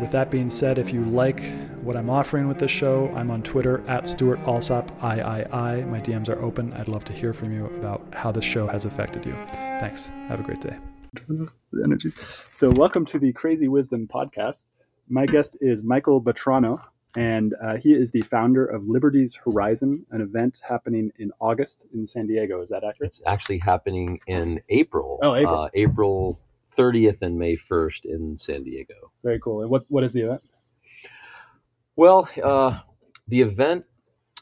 with that being said, if you like what I'm offering with this show, I'm on Twitter at Stuart Alsop III. My DMs are open. I'd love to hear from you about how this show has affected you. Thanks. Have a great day. The energies. So, welcome to the Crazy Wisdom podcast. My guest is Michael Batrano, and uh, he is the founder of Liberty's Horizon, an event happening in August in San Diego. Is that accurate? It's actually happening in April. Oh, April. Uh, April 30th and May 1st in San Diego. Very cool. And what, what is the event? Well, uh, the event,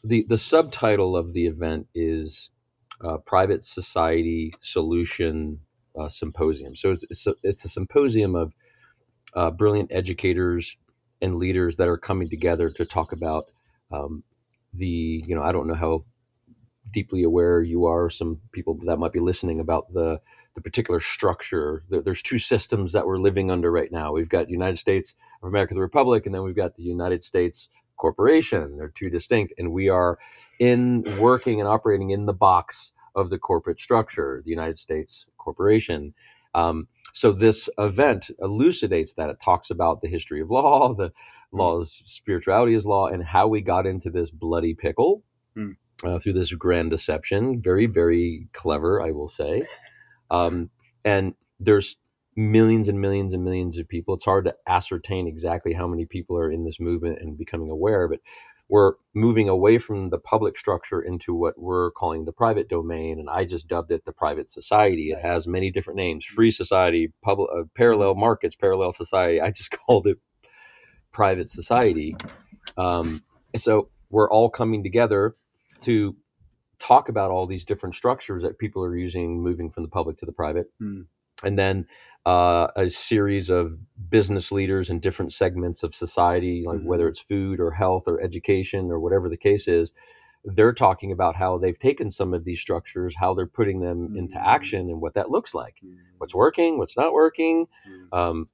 the, the subtitle of the event is uh, Private Society Solution uh, Symposium. So it's, it's, a, it's a symposium of uh, brilliant educators and leaders that are coming together to talk about um, the, you know, I don't know how deeply aware you are, some people that might be listening about the the particular structure. There's two systems that we're living under right now. We've got United States of America, the Republic, and then we've got the United States Corporation. They're two distinct, and we are in working and operating in the box of the corporate structure, the United States Corporation. Um, so this event elucidates that. It talks about the history of law, the law's spirituality is law, and how we got into this bloody pickle. Mm. Uh, through this grand deception. Very, very clever, I will say. Um, and there's millions and millions and millions of people. It's hard to ascertain exactly how many people are in this movement and becoming aware, but we're moving away from the public structure into what we're calling the private domain. And I just dubbed it the private society. It has many different names free society, public, uh, parallel markets, parallel society. I just called it private society. Um, so we're all coming together to talk about all these different structures that people are using moving from the public to the private mm. and then uh, a series of business leaders in different segments of society like mm-hmm. whether it's food or health or education or whatever the case is they're talking about how they've taken some of these structures how they're putting them mm-hmm. into action and what that looks like mm-hmm. what's working what's not working mm. um,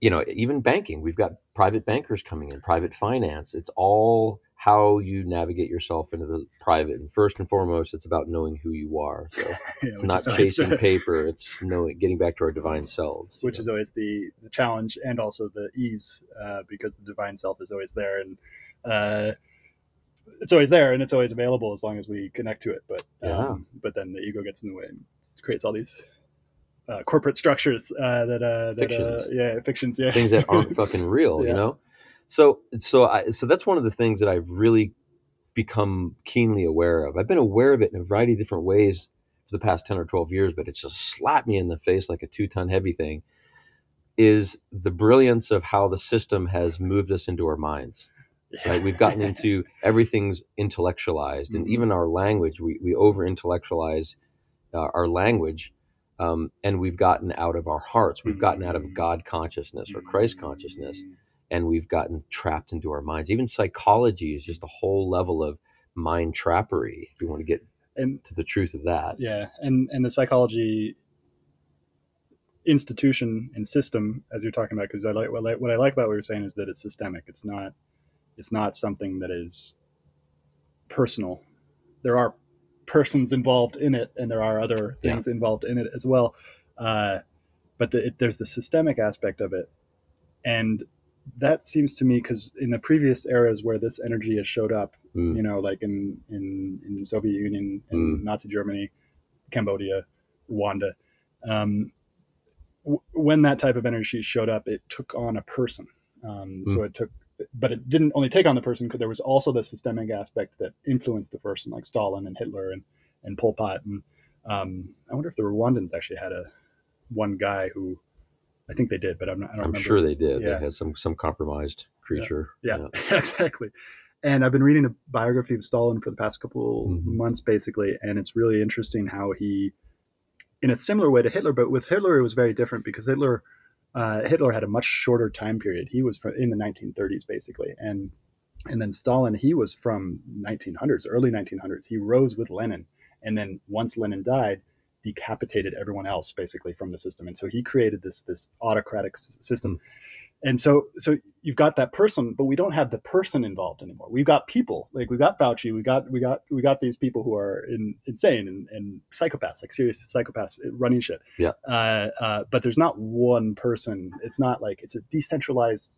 you know even banking we've got private bankers coming in private finance it's all how you navigate yourself into the private. And first and foremost, it's about knowing who you are. So yeah, it's not chasing the, paper; it's knowing, getting back to our divine selves. Which know? is always the, the challenge, and also the ease, uh, because the divine self is always there, and uh, it's always there, and it's always available as long as we connect to it. But um, but then the ego gets in the way and creates all these uh, corporate structures uh, that uh, that uh, yeah fictions yeah things that aren't fucking real, yeah. you know. So so I so that's one of the things that I've really become keenly aware of. I've been aware of it in a variety of different ways for the past 10 or 12 years, but it's just slapped me in the face like a two ton heavy thing. Is the brilliance of how the system has moved us into our minds. Right? We've gotten into everything's intellectualized, and mm-hmm. even our language, we, we over intellectualize uh, our language, um, and we've gotten out of our hearts. We've gotten out of mm-hmm. God consciousness or Christ consciousness and we've gotten trapped into our minds. Even psychology is just a whole level of mind trappery. If you want to get and, to the truth of that, yeah, and and the psychology institution and system, as you're talking about, because I like what, I what I like about what you're saying is that it's systemic. It's not it's not something that is personal. There are persons involved in it, and there are other things yeah. involved in it as well. Uh, but the, it, there's the systemic aspect of it, and that seems to me because in the previous eras where this energy has showed up, mm. you know, like in in in Soviet Union and mm. Nazi Germany, Cambodia, Rwanda, um, w- when that type of energy showed up, it took on a person. Um, mm. So it took but it didn't only take on the person because there was also the systemic aspect that influenced the person, like Stalin and Hitler and and Pol Pot. And um, I wonder if the Rwandans actually had a one guy who I think they did, but I'm not. I don't I'm remember. sure they did. Yeah. They had some some compromised creature. Yeah, exactly. And I've been reading a biography of Stalin for the past couple Mhm. months, basically, and it's really interesting how he, in a similar way to Hitler, but with Hitler it was very different because Hitler, uh, Hitler had a much shorter time period. He was from, in the 1930s, basically, and and then Stalin, he was from 1900s, early 1900s. He rose with Lenin, and then once Lenin died, decapitated everyone else basically from the system, and so he created this this autocratic s- system. And so, so you've got that person, but we don't have the person involved anymore. We've got people, like we've got Fauci, we got we got we got these people who are in, insane and, and psychopaths, like serious psychopaths running shit. Yeah. Uh, uh, but there's not one person. It's not like it's a decentralized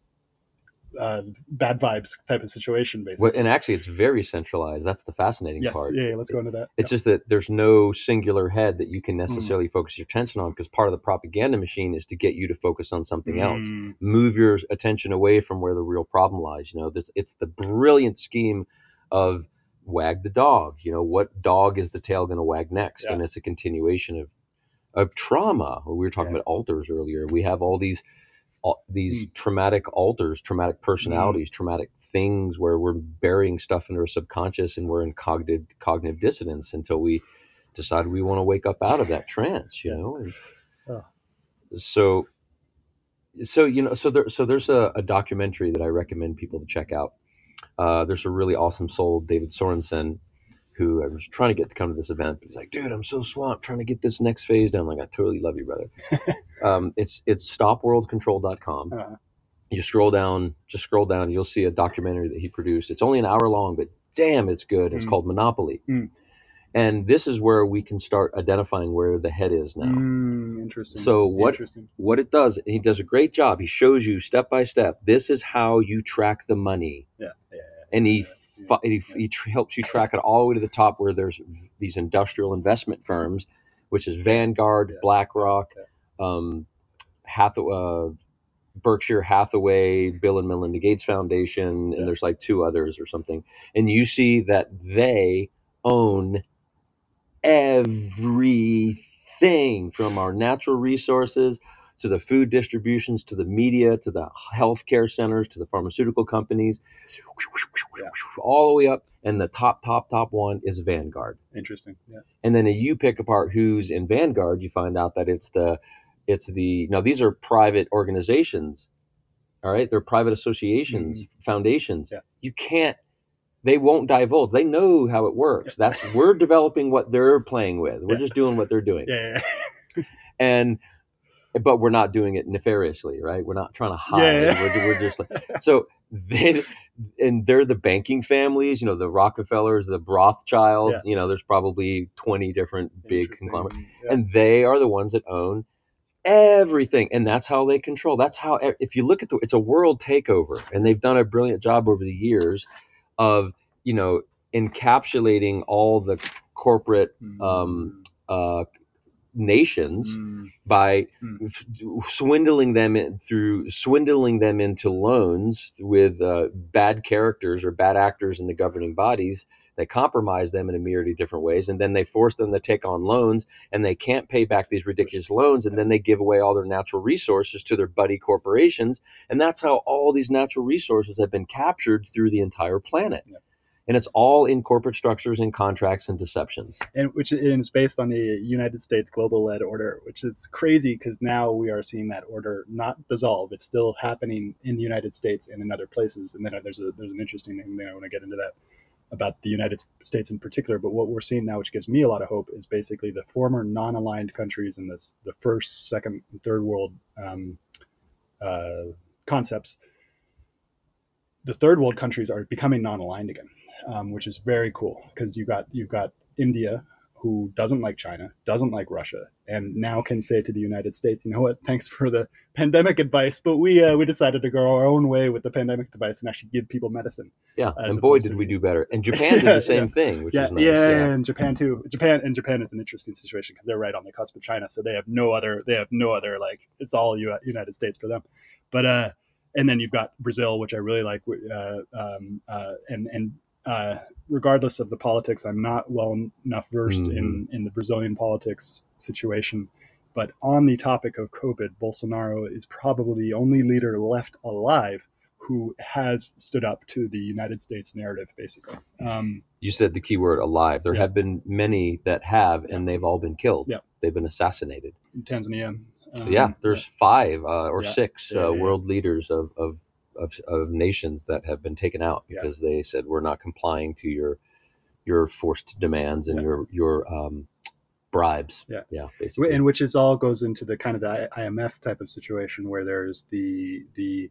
uh, bad vibes type of situation, basically. Well, and actually, it's very centralized. That's the fascinating yes. part. Yeah, yeah. Let's go into that. It's just that there's no singular head that you can Mm. necessarily focus your attention on because part of the propaganda machine is to get you to focus on something else. Mm, Move your attention away from where the real problem lies. You know, this it's the brilliant scheme of wag the dog. You know, what dog is the tail going to wag next? Yeah. And it's a continuation of of trauma. We were talking Yeah. about alters earlier. We have all these these Mm. traumatic alters, traumatic personalities, traumatic things where we're burying stuff in our subconscious and we're in cognitive cognitive dissonance until we decide we want to wake up out of that trance. You know. And Oh. So, so you know, so there, so there's a, a documentary that I recommend people to check out. Uh, there's a really awesome soul, David Sorensen, who I was trying to get to come to this event. But he's like, dude, I'm so swamped trying to get this next phase done. Like, I totally love you, brother. um, it's it's stopworldcontrol.com. uh, You scroll down, just scroll down, you'll see a documentary that he produced. It's only an hour long, but damn, it's good. It's Mm. called Monopoly. Mm. And this is where we can start identifying where the head is now. mm, interesting. So what Interesting. what it does, and he does a great job. He shows you step by step. This is how you track the money, Yeah. Yeah. yeah and he Yeah, he, he tr- helps you track it all the way to the top where there's these industrial investment firms, which is Vanguard, Yeah. BlackRock, um, Hathaway, uh, Berkshire Hathaway, Bill and Melinda Gates Foundation, Yeah. and there's like two others or something. And you see that they own everything from our natural resources to the food distributions to the media to the healthcare centers to the pharmaceutical companies. Yeah. all the way up and the top top top one is vanguard. Interesting. Yeah. and then you pick apart who's in vanguard you find out that it's the it's the now these are private organizations all right? They're private associations mm-hmm. foundations. Yeah. you can't they won't divulge. They know how it works. That's we're developing what they're playing with. We're just doing what they're doing. Yeah. and but we're not doing it nefariously right we're not trying to hide Yeah, yeah. We're, we're just like so they and they're the banking families you know the rockefellers the rothschilds you know there's probably 20 different big conglomerates Yeah. and they are the ones that own everything and that's how they control that's how if you look at the it's a world takeover and they've done a brilliant job over the years of you know encapsulating all the corporate um, uh, nations Mm, by Mm. f- swindling them in, through swindling them into loans with uh, bad characters or bad actors in the governing bodies they compromise them in a myriad of different ways and then they force them to take on loans and they can't pay back these ridiculous loans and then they give away all their natural resources to their buddy corporations and that's how all these natural resources have been captured through the entire planet. And it's all in corporate structures and contracts and deceptions and which it's based on the United States global led order, which is crazy because now we are seeing that order not dissolve. It's still happening in the United States and in other places. And then there's a there's an interesting thing there. I want to get into that about the United States in particular. But what we're seeing now, which gives me a lot of hope, is basically the former non-aligned countries and this the first, second, and third world um, uh, concepts. The third world countries are becoming non-aligned again, um, which is very cool because you got you've got India who doesn't like China, doesn't like Russia, and now can say to the United States, you know what? Thanks for the pandemic advice, but we uh, we decided to go our own way with the pandemic advice and actually give people medicine. yeah and boy did we do better and japan did Yeah, the same yeah. thing which yeah, is nice yeah, and Japan too. Japan and Japan is an interesting situation because they're right on the cusp of China, so they have no other they have no other like it's all U- United States for them. But uh, and then you've got Brazil, which I really like, uh, um, uh, and and uh, regardless of the politics, I'm not well enough versed mm-hmm. in in the Brazilian politics situation. But on the topic of COVID, Bolsonaro is probably the only leader left alive who has stood up to the United States narrative, basically. Um, you said the key word alive. There yeah. have been many that have, and they've all been killed. Yeah. They've been assassinated. In Tanzania. Um, yeah, there's yeah. five uh, or six uh, world leaders of, of, of, of, nations that have been taken out because they said we're not complying to your your forced demands and your your um, bribes. Yeah, yeah, basically. and which is all goes into the kind of the IMF type of situation where there's the the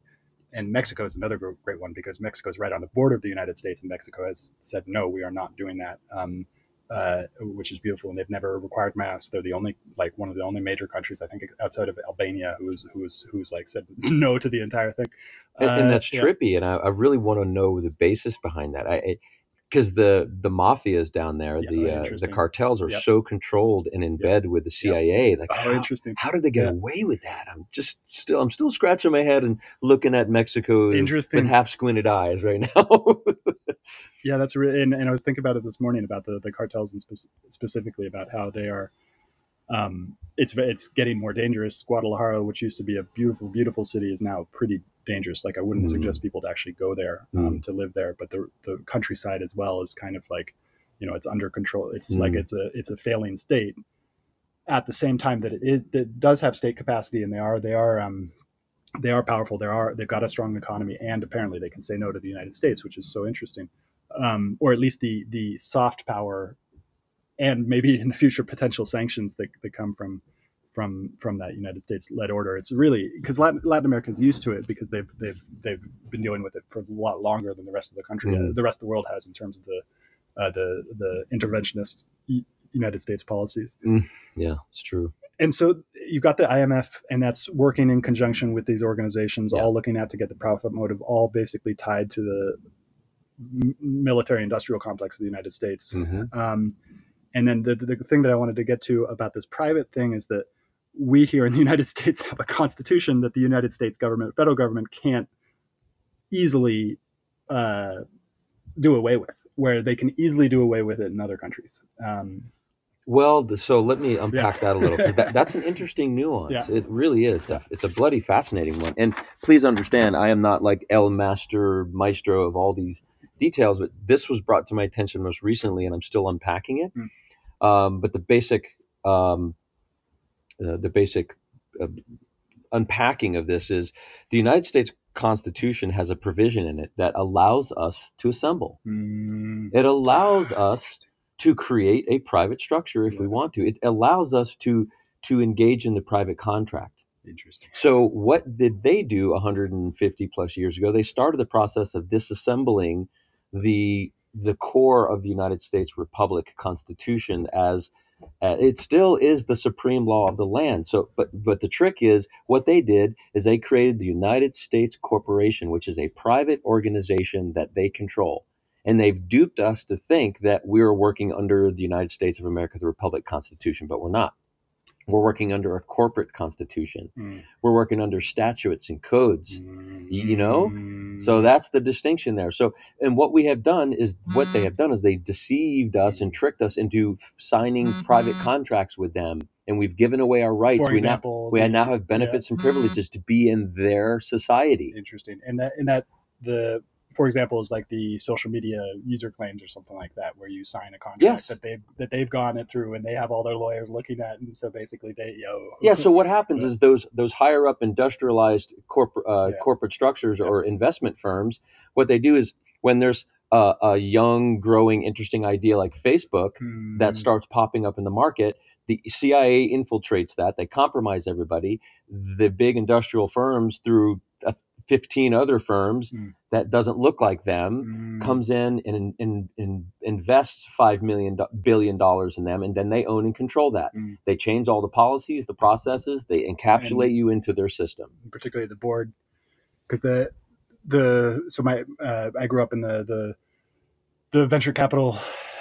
and Mexico is another great one because Mexico is right on the border of the United States, and Mexico has said no, we are not doing that, um, uh, which is beautiful. And they've never required masks. They're the only, like, one of the only major countries I think outside of Albania who's who's who's like said no to the entire thing. Uh, and, and, that's trippy, and I, I, really want to know the basis behind that. I, because the the mafias down there, yeah, the uh, the cartels are yep. so controlled and in yep. bed with the CIA. Yep. Like, oh, how, interesting. How did they get yeah. away with that? I'm just still I'm still scratching my head and looking at Mexico interesting. with half squinted eyes right now. Yeah, that's really. and, and I was thinking about it this morning about the the cartels and spe- specifically about how they are um, it's it's getting more dangerous. Guadalajara, which used to be a beautiful, beautiful city, is now pretty dangerous. Like I wouldn't mm. suggest people to actually go there um, mm. to live there. But the the countryside as well is kind of like, you know, it's under control. It's mm. like it's a it's a failing state. At the same time that it, is, it does have state capacity, and they are they are um, they are powerful. They are they've got a strong economy, and apparently they can say no to the United States, which is so interesting. Um, or at least the the soft power and maybe in the future potential sanctions that, that come from from from that United States led order. It's really because Latin, Latin America is used to it because they've they've they've been dealing with it for a lot longer than the rest of the country, mm. the rest of the world has in terms of the uh, the the interventionist United States policies. Mm. Yeah, it's true. And so you've got the IMF, and that's working in conjunction with these organizations, yeah. all looking at to get the profit motive, all basically tied to the military industrial complex of the United States. Mm-hmm. Um, and then the, the thing that I wanted to get to about this private thing is that we here in the United States have a constitution that the United States government, federal government, can't easily uh, do away with, where they can easily do away with it in other countries. Um, well, so let me unpack yeah. that a little. That, that's an interesting nuance. Yeah. It really is. It's, it's a bloody fascinating one. And please understand, I am not like El Master Maestro of all these details, but this was brought to my attention most recently, and I'm still unpacking it. Mm. Um, but the basic um, uh, the basic uh, unpacking of this is the United States Constitution has a provision in it that allows us to assemble. Mm. It allows us to create a private structure if we want to. It allows us to to engage in the private contract. Interesting. So what did they do 150 plus years ago? They started the process of disassembling the the core of the United States Republic Constitution as uh, it still is the supreme law of the land. So, but but the trick is what they did is they created the United States Corporation, which is a private organization that they control, and they've duped us to think that we're working under the United States of America, the Republic Constitution, but we're not. We're working under a corporate constitution. Mm. We're working under statutes and codes, mm. you know? So mm. that's the distinction there. So, and what we have done is what they mm. have done is they've deceived us and tricked us into signing mm-hmm. private contracts with them. And we've given away our rights. For example, we now, we now have benefits yeah. and privileges to be in their society. Interesting. And that, and that the for example, is like the social media user claims or something like that, where you sign a contract yes. that they've that they've gone it through and they have all their lawyers looking at, and so basically they yo. Yeah. So what happens is those those higher up industrialized corporate uh, yeah. corporate structures yeah. or investment firms, what they do is when there's a, a young, growing, interesting idea like Facebook hmm. that starts popping up in the market, the CIA infiltrates that. They compromise everybody. The big industrial firms through 15 other firms mm. that doesn't look like them mm. comes in and, and, and, invests $5 million billion dollars in them and then they own and control that mm. they change all the policies the processes they encapsulate and you into their system particularly the board because the the so my uh, i grew up in the the the venture capital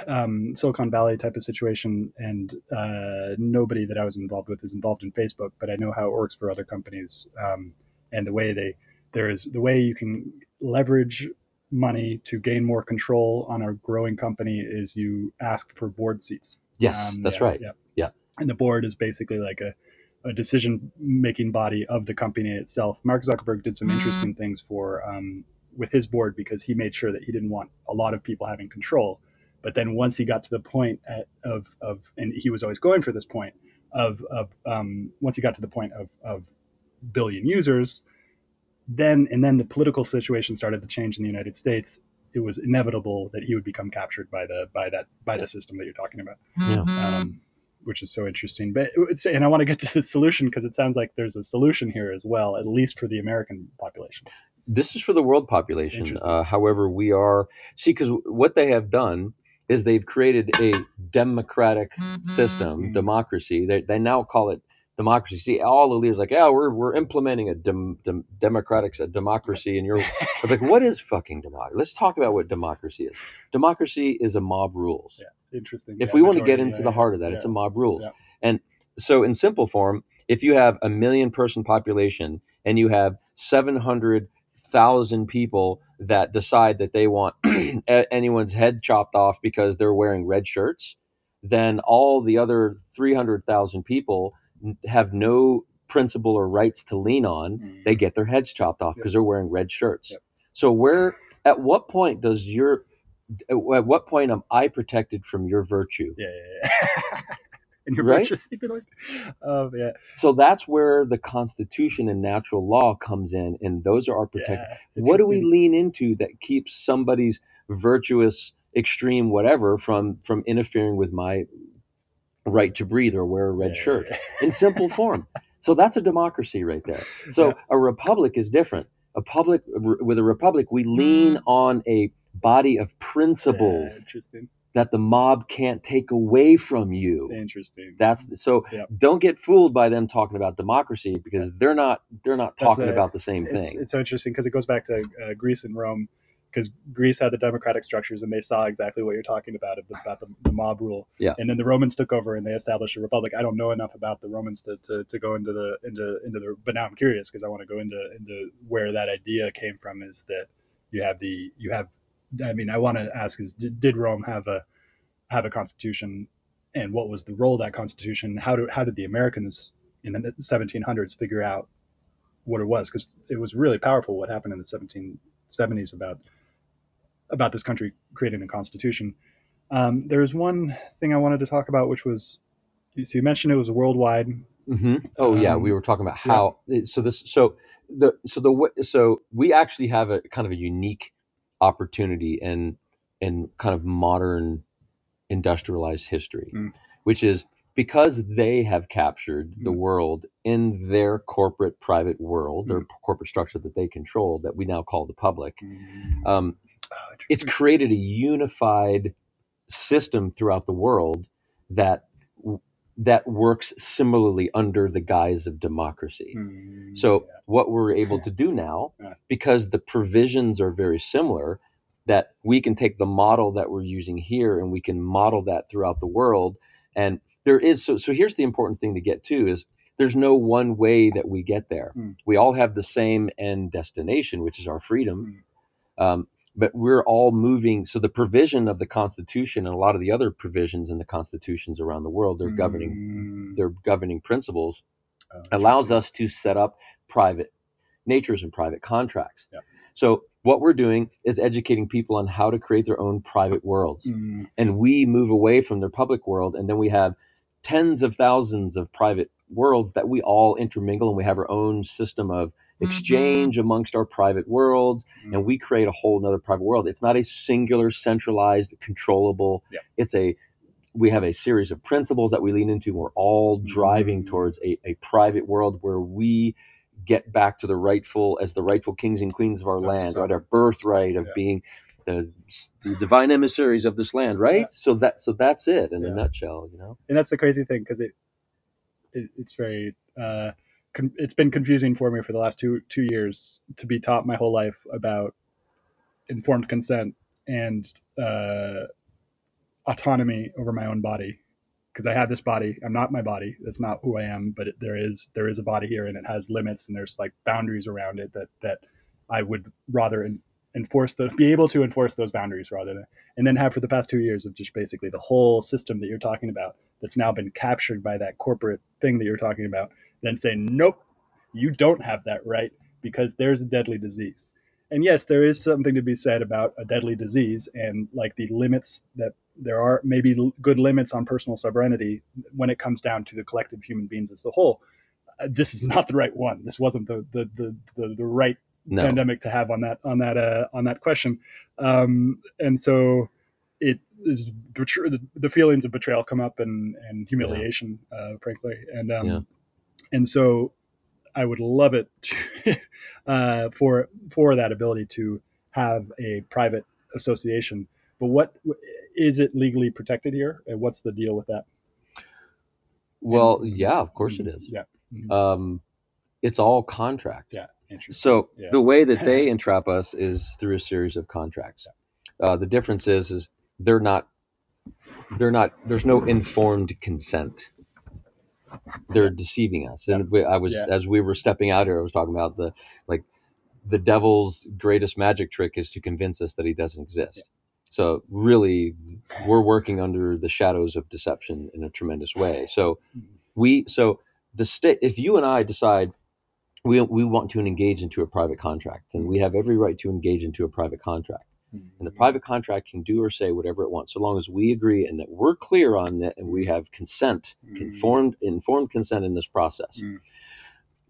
um, silicon valley type of situation and uh, nobody that i was involved with is involved in facebook but i know how it works for other companies um, and the way they there is the way you can leverage money to gain more control on a growing company is you ask for board seats. Yes, Um, that's yeah, right. Yeah. Yeah. And the board is basically like a, a decision making body of the company itself. Mark Zuckerberg did some interesting things for um, with his board because he made sure that he didn't want a lot of people having control. But then once he got to the point at, of, of, and he was always going for this point of, of um, once he got to the point of, of billion users, then, and then the political situation started to change in the United States. It was inevitable that he would become captured by the, by that, by the system that you're talking about Yeah. um, which is so interesting. But it's, and I want to get to the solution because it sounds like there's a solution here as well, at least for the American population. this is for the world population. Uh, however, we are see because what they have done is they've created a democratic system, Mhm. democracy. They, they now call it democracy. See, all the leaders like, yeah, we're we're implementing a dem, dem, democratic a democracy, and you're like, what is fucking democracy? Let's talk about what democracy is. Democracy is a mob rules. Yeah, interesting. if Yeah, we want to get into yeah, the heart of that, it's a mob rules. And so, in simple form, if you have a million person population and you have 700,000 people that decide that they want anyone's head chopped off because they're wearing red shirts, then all the other 300,000 people have no principle or rights to lean on. Mm. They get their heads chopped off Yep. because they're wearing red shirts. Yep. So, where, at what point does your at what point am I protected from your virtue? Yeah, yeah, yeah. and you're Right? righteous, even like, oh yeah, So that's where the Constitution and natural law comes in, and those are our protect. yeah. what do we lean into that keeps somebody's virtuous, extreme, whatever from from interfering with my right to breathe or wear a red Yeah, shirt yeah. in simple form? So that's a democracy right there. So a republic is different. A public with a republic, we lean on a body of principles that the mob can't take away from you. Interesting. That's so. Yeah. Don't get fooled by them talking about democracy because they're not. They're not That's talking a- about the same it's, thing. it's so interesting because it goes back to uh, Greece and Rome, because Greece had the democratic structures and they saw exactly what you're talking about about the, the mob rule. Yeah. And then the Romans took over and they established a republic. I don't know enough about the Romans to, to, to go into the into into the, but now I'm curious because I want to go into into where that idea came from. Is that you have the you have, I mean, I want to ask is did, did Rome have a have a constitution, and what was the role of that constitution? How do how did the Americans in the 1700s figure out what it was because it was really powerful what happened in the 1770s about about this country creating a constitution. Um, there was one thing I wanted to talk about, which was so you mentioned it was worldwide. hmm Oh yeah, Um, we were talking about how. So this. So the. So the. So we actually have a kind of a unique opportunity in in kind of modern industrialized history, Mm. which is because they have captured the Mm. world in their corporate private world or corporate structure that they control that we now call the public. Um, Oh, it's created a unified system throughout the world that that works similarly under the guise of democracy. Mm, So yeah. what we're able to do now, Yeah. because the provisions are very similar, that we can take the model that we're using here and we can model that throughout the world. And there is so so here's the important thing to get to is there's no one way that we get there. Mm. We all have the same end destination, which is our freedom. Um, but we're all moving. So the provision of the Constitution and a lot of the other provisions in the constitutions around the world, they're governing Mm, their governing principles oh, allows us to set up private natures and private contracts. Yeah. So what we're doing is educating people on how to create their own private worlds. Mm, And we move away from their public world and then we have tens of thousands of private worlds that we all intermingle and we have our own system of exchange amongst our private worlds mm, and we create a whole nother private world. It's not a singular, centralized, controllable. Yeah. It's a we have a series of principles that we lean into. We're all driving Mm. towards a, a private world where we get back to the rightful as the rightful kings and queens of our land, right? some- Our birthright of Yeah. being the, the divine emissaries of this land, right? Yeah. So that so that's it in Yeah. a nutshell, you know. and that's the crazy thing because it, it it's very uh, it's been confusing for me for the last two two years to be taught my whole life about informed consent and uh, autonomy over my own body because I have this body. I'm not my body. That's not who I am. But it, there is there is a body here, and it has limits, and there's like boundaries around it that that I would rather enforce the be able to enforce those boundaries rather than and then have for the past two years of just basically the whole system that you're talking about that's now been captured by that corporate thing that you're talking about then say nope you don't have that right because there's a deadly disease and yes there is something to be said about a deadly disease and like the limits that there are maybe good limits on personal sovereignty when it comes down to the collective human beings as a whole uh, this is not the right one this wasn't the the the, the, the right no. pandemic to have on that on that uh, on that question, um, and so it is the, the, feelings of betrayal come up and and humiliation, yeah. uh, frankly, and um. And so I would love it to, uh, for for that ability to have a private association. But what is it legally protected here, and what's the deal with that? Well, and, yeah, of course it is. Yeah, mm-hmm. um, it's all contract. Yeah. So yeah. the way that they entrap us is through a series of contracts. Uh, the difference is, is they're not, they're not. There's no informed consent. They're deceiving us. And we, I was, yeah. as we were stepping out here, I was talking about the like, the devil's greatest magic trick is to convince us that he doesn't exist. Yeah. So really, we're working under the shadows of deception in a tremendous way. So mm-hmm. we, so the state, if you and I decide we, we want to engage into a private contract and we have every right to engage into a private contract mm-hmm. And the private contract can do or say whatever it wants so long as we agree and that we're clear on that and we have consent mm-hmm. informed informed consent in this process mm-hmm.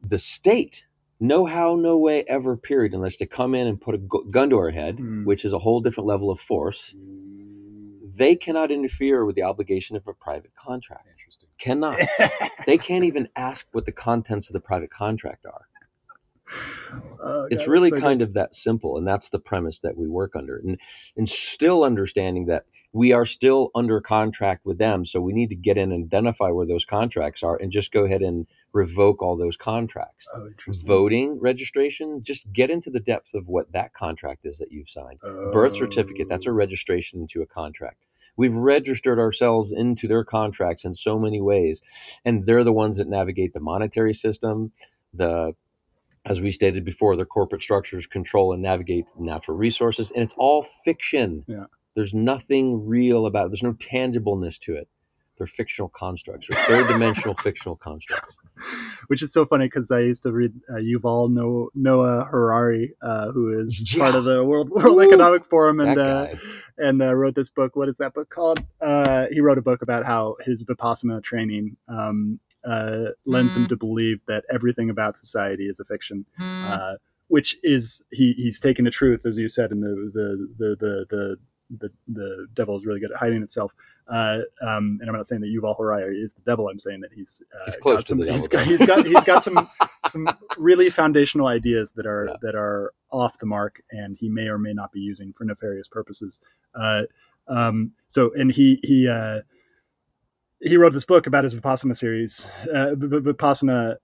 the state no how no way ever period unless they come in and put a gun to our head mm. which is a whole different level of force mm. they cannot interfere with the obligation of a private contract Cannot. they can't even ask what the contents of the private contract are. Oh, it's really so kind good. of that simple, and that's the premise that we work under, and and still understanding that we are still under contract with them, so we need to get in and identify where those contracts are, and just go ahead and revoke all those contracts. Oh, Voting registration, just get into the depth of what that contract is that you've signed. Oh. Birth certificate, that's a oh. registration into a contract. We've registered ourselves into their contracts in so many ways, and they're the ones that navigate the monetary system, the as we stated before, the corporate structures control and navigate natural resources, and it's all fiction. Yeah. There's nothing real about it. There's no tangibleness to it. They're fictional constructs or third dimensional fictional constructs. which is so funny because I used to read uh, Yuval Noah Harari, uh, who is yeah. part of the World World Ooh, Economic Forum, and uh, and uh, wrote this book. What is that book called? Uh, he wrote a book about how his vipassana training um, uh, lends mm. him to believe that everything about society is a fiction. Mm. which is he, he's taken the truth, as you said, in the the the the, the the the devil is really good at hiding itself. Uh, um, and I'm not saying that Yuval Harari is the devil. I'm saying that he's, uh, he's close some, to the he's got, he's got he's got some some really foundational ideas that are yeah. that are off the mark, and he may or may not be using for nefarious purposes. Uh, um, so, and he he uh, he wrote this book about his vipassana series, uh, vipassana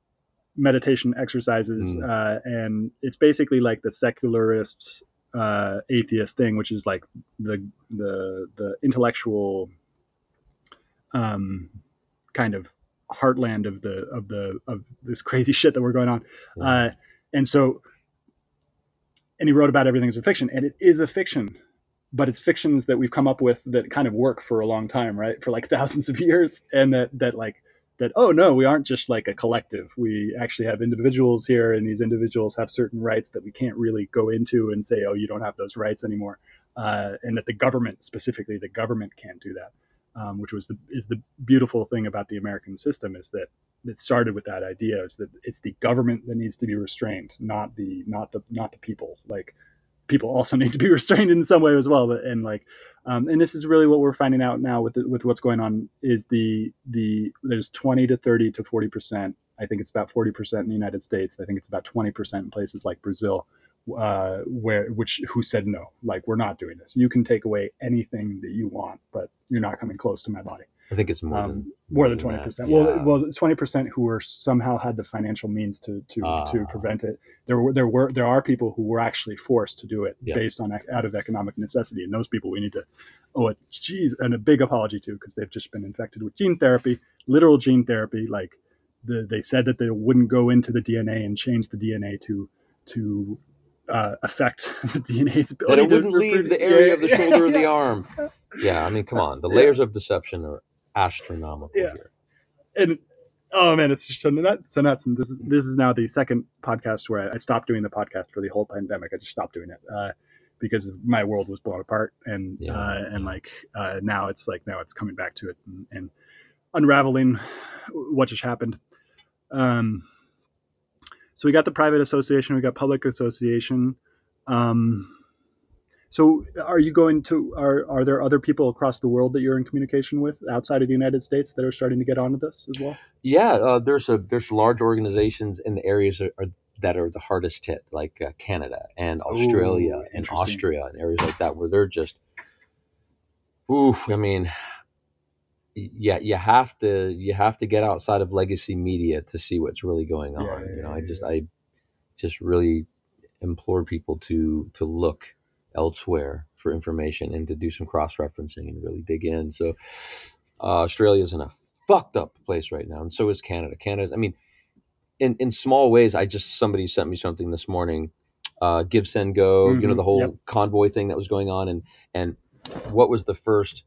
meditation exercises, mm. uh, and it's basically like the secularist uh, atheist thing, which is like the the the intellectual um, kind of heartland of the of the of this crazy shit that we're going on. Yeah. Uh, and so, and he wrote about everything as a fiction, and it is a fiction, but it's fictions that we've come up with that kind of work for a long time, right? For like thousands of years, and that that like that oh no we aren't just like a collective. We actually have individuals here and these individuals have certain rights that we can't really go into and say oh you don't have those rights anymore. Uh, and that the government specifically the government can't do that um, which was the is the beautiful thing about the american system is that it started with that idea is that it's the government that needs to be restrained not the not the not the people. Like people also need to be restrained in some way as well. But and like, um, and this is really what we're finding out now with the, with what's going on is the the there's 20 to 30 to 40 percent. I think it's about 40 percent in the United States. I think it's about 20 percent in places like Brazil, uh, where which who said no, like we're not doing this. You can take away anything that you want, but you're not coming close to my body. I think it's more um, than more than twenty percent. Well, well, twenty percent who were somehow had the financial means to to uh, to ah. prevent it. There were there were there are people who were actually forced to do it yeah. based on out of economic necessity, and those people we need to owe a geez and a big apology to because they've just been infected with gene therapy, literal gene therapy. Like the, they said that they wouldn't go into the DNA and change the DNA to to uh, affect the DNA's ability that it wouldn't leave the area Yeah, of the yeah, shoulder or the yeah. arm. Yeah, I mean, come on. The Yeah. layers of deception are astronomical Yeah. here. and oh man, it's just so nuts. So nuts. And this is this is now the second podcast where I, I stopped doing the podcast for the whole pandemic. I just stopped doing it uh, because my world was blown apart, and Yeah. uh, and like uh, now it's like now it's coming back to it and, and unraveling what just happened. Um, so we got the private association, we got public association. Um, so are you going to are are there other people across the world that you're in communication with outside of the United States that are starting to get onto this as well? Yeah, uh, there's a there's large organizations in the areas that are, that are the hardest hit, like uh, Canada and Australia Ooh, and. Austria and areas like that, where they're just, oof. I mean, yeah, you have to you have to get outside of legacy media to see what's really going on. Yeah, yeah, you know, I just yeah. I just really implore people to to look elsewhere for information and to do some cross referencing and really dig in. So uh, is in a fucked up place right now, and so is Canada. Canada's, I mean, in in small ways. I just somebody sent me something this morning. Uh, Give Send Go, you know Mhm, the whole yep. convoy thing that was going on, and and what was the first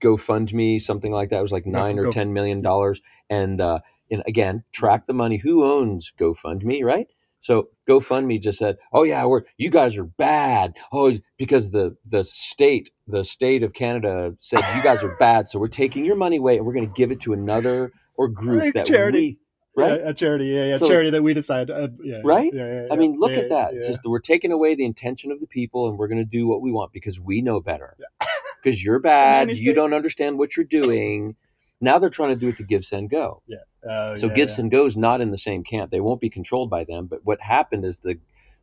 GoFundMe, something like that. It was like nine or ten million dollars, and uh, and again, track the money. Who owns GoFundMe, right? So GoFundMe just said, "Oh yeah, we're you guys are bad. Oh, because the the state the state of Canada said you guys are bad, so we're taking your money away and we're going to give it to another or group Like that charity. we right." Yeah, a charity, yeah, yeah, So- charity that we decide, uh, yeah, Right? Yeah, yeah, I yeah, mean, look at that. Just we're taking away the intention of the people, and we're going to do what we want because we know better. Because you're bad, you don't understand what you're doing. Now they're trying to do it to Give Send Go. Oh, So yeah, Give yeah. Is not in the same camp. They won't be controlled by them. But what happened is the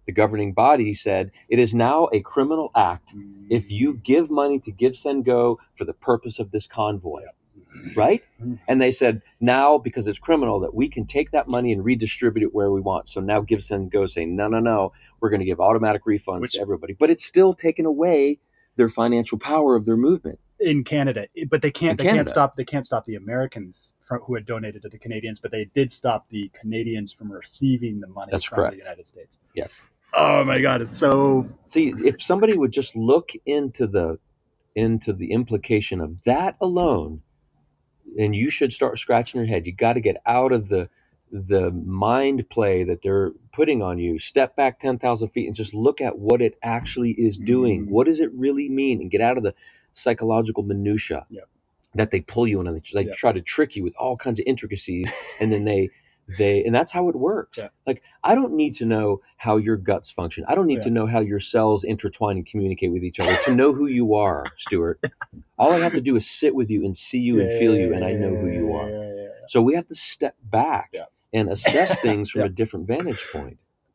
the governing body said it is now a criminal act if you give money to Give Send Go for the purpose of this convoy. Right? Mhm. And they said now because it's criminal that we can take that money and redistribute it where we want. So now Give Send Go is saying no, no, no, we're going to give automatic refunds Which- to everybody, but it's still taking away their financial power of their movement. In Canada, but they can't. In they can't stop. They can't stop the Americans from, who had donated to the Canadians, but they did stop the Canadians from receiving the money That's from correct. the United States. Yes. Oh my God! It's so See, if somebody would just look into the into the implication of that alone, and you should start scratching your head. You got to get out of the the mind play that they're putting on you. Step back ten thousand feet and just look at what it actually is doing. Mm. What does it really mean? And get out of the psychological minutia Yep. that they pull you in, and they, they Yep. try to trick you with all kinds of intricacies, and then they. They and that's how it works. Yeah. Like I don't need to know how your guts function. I don't need Yeah. to know how your cells intertwine and communicate with each other to know who you are, Stuart. All I have to do is sit with you and see you and feel you, and I know who you are. Yeah, yeah, yeah. So we have to step back Yeah. and assess things from Yeah. a different vantage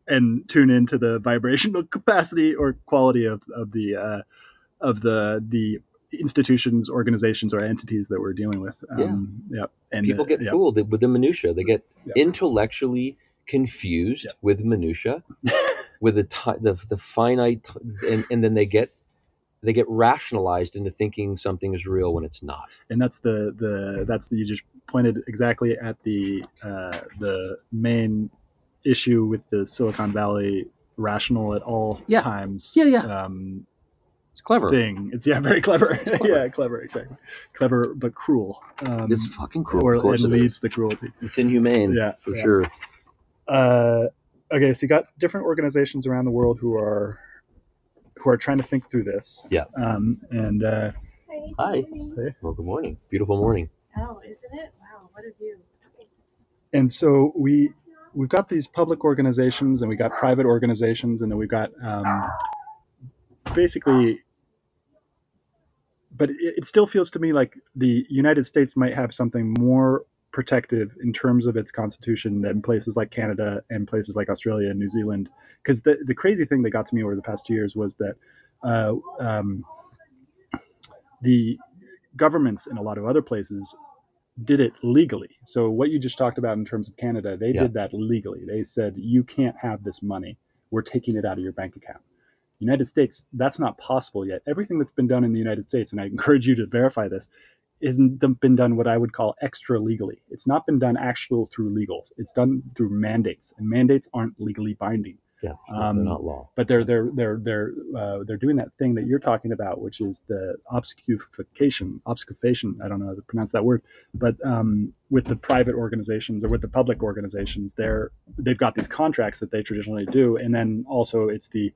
and tune into the vibrational capacity or quality of, of the uh, of the the institutions, organizations, or entities that we're dealing with. Um, yeah. And People uh, get yeah. fooled with the minutia. They get Yeah. intellectually confused Yeah. with minutia, with the, ti the the finite, and, and then they get they get rationalized into thinking something is real when it's not. and that's the the that's the you just pointed exactly at the uh, the main issue with the Silicon Valley rational at all Yeah. times Yeah, yeah. um It's clever. thing it's yeah very clever, clever. yeah clever exactly clever but cruel um It's fucking cruel. or of course and it is. leads to cruelty It's inhumane. Yeah, for yeah. sure. uh okay so you got different organizations around the world who are who are trying to think through this Yeah. um and uh Hi. good morning. Hey. Well, good morning. Beautiful morning. Oh, isn't it? Wow, what a view. and so we we've got these public organizations and we got private organizations and then we've got um, basically but it, it still feels to me like the united states might have something more protective in terms of its constitution than places like canada and places like australia and new zealand because the, the crazy thing that got to me over the past two years was that uh, um, the governments in a lot of other places did it legally. So what you just talked about in terms of Canada, they Yeah. did that legally. They said you can't have this money. We're taking it out of your bank account. United States, that's not possible yet. Everything that's been done in the United States, and I encourage you to verify this, isn't been done what I would call extra legally. It's not been done actual through legal. It's done through mandates, and mandates aren't legally binding. Yeah, they're Um, not law. but they're they're they're they're uh, they're doing that thing that you're talking about, which is the obfuscation, obfuscation. I don't know how to pronounce that word, but um, with the private organizations or with the public organizations, they're they've got these contracts that they traditionally do, and then also it's the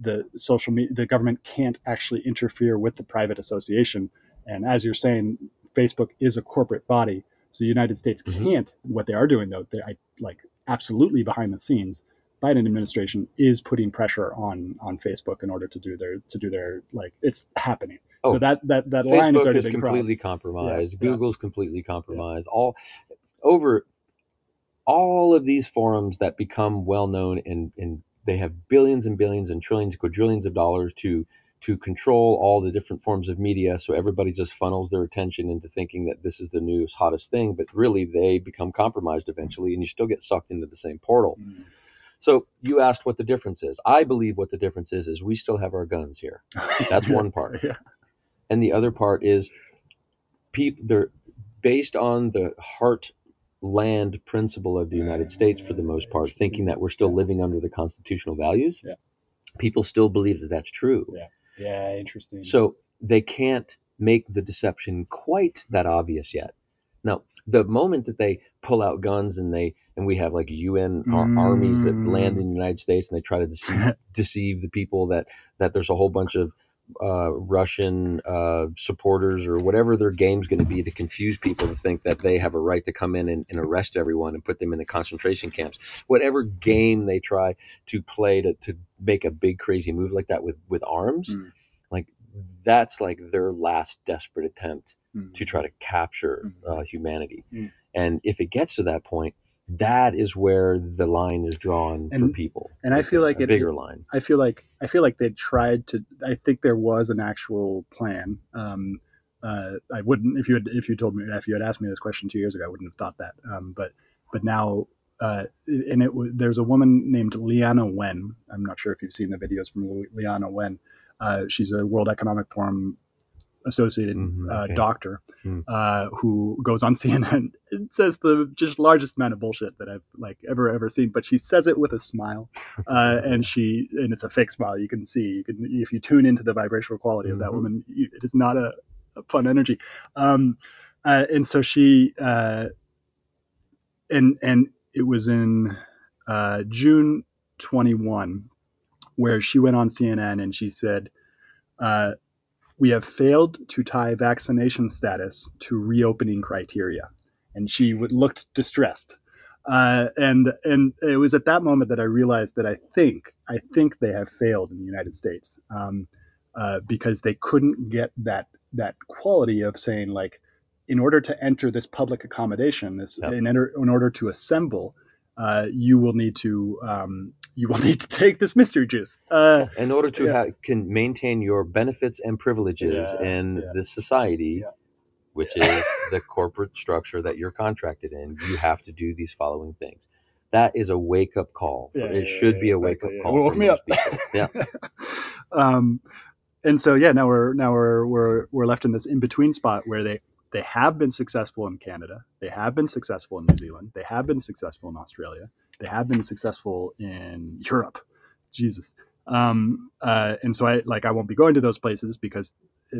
the social media. The government can't actually interfere with the private association, and as you're saying, Facebook is a corporate body, so the United States Mhm. can't. What they are doing though, they I, like absolutely behind the scenes Biden administration is putting pressure on on Facebook in order to do their to do their like it's happening. Oh, so that that that line has Facebook already is been completely crossed. compromised. Yeah, yeah. Google's completely compromised. All over all of these forums that become well known and and they have billions and billions and trillions, quadrillions of dollars to to control all the different forms of media. So everybody just funnels their attention into thinking that this is the newest hottest thing, but really they become compromised eventually, and you still get sucked into the same portal. Mm. So you asked what the difference is. I believe what the difference is is we still have our guns here. That's one part. Yeah. and the other part is people they're based on the heartland principle of the United States for the most part, thinking that we're still living under the constitutional values. Yeah. People still believe that that's true. Yeah, Yeah. interesting. So they can't make the deception quite that obvious yet. Now, the moment that they pull out guns and they and we have like UN ar- armies that Mm. land in the United States and they try to deceive, deceive the people that that there's a whole bunch of uh, Russian uh, supporters or whatever their game's going to be to confuse people to think that they have a right to come in and, and arrest everyone and put them in the concentration camps. Whatever game they try to play to, to make a big crazy move like that with with arms, Mm. like that's like their last desperate attempt Mm. to try to capture Mm. uh, humanity. Mm. And if it gets to that point, that is where the line is drawn for people. and I feel a- like a it- bigger line. I feel like I feel like they tried to. I think there was an actual plan. Um, uh, I wouldn't if you had if you told me if you had asked me this question two years ago, I wouldn't have thought that. Um, but but now, uh, and it was there's a woman named Leana Wen. I'm not sure if you've seen the videos from Li- Leana Wen. Uh, she's a World Economic Forum associated Mhm, uh, okay. doctor Hmm. uh, who goes on CNN and says the just largest amount of bullshit that I've like ever ever seen, but she says it with a smile, uh, and she and it's a fake smile. You can see you can if you tune into the vibrational quality of that Mhm. woman, you, it is not a, a fun energy. Um, uh, and so she uh, and and it was in uh, June 21 where she went on CNN and she said. We have failed to tie vaccination status to reopening criteria. And she would, looked distressed. Uh, and and it was at that moment that I realized that I think I think they have failed in the United States um, uh, because they couldn't get that that quality of saying like in order to enter this public accommodation this Yep. in, enter, in order to assemble uh, you will need to um, you will need to take this mystery juice uh, in order to yeah. ha- can maintain your benefits and privileges Yeah, in yeah. this society, which is the corporate structure that you're contracted in, you have to do these following things. That is a wake up call. It should be a wake up call. Woke me up. people. Yeah. um, and so yeah, now we're now we're we're we're left in this in between spot where they they have been successful in Canada, they have been successful in New Zealand, they have been successful in Australia, they have been successful in Europe. Jesus. Um, uh, and so I like I won't be going to those places because